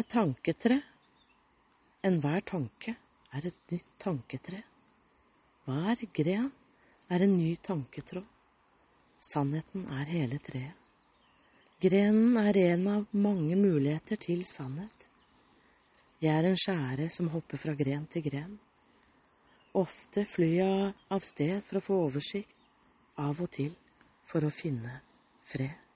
et tanketre. Enhver tanke er et nytt tanketre. Hver gren er en ny tanketråd. Sannheten er hele treet. Grenen er en av mange muligheter til sannhet. Jeg er en skjære som hopper fra gren til gren. Ofte flyr jeg av sted for å få oversikt, av og til for å finne fred.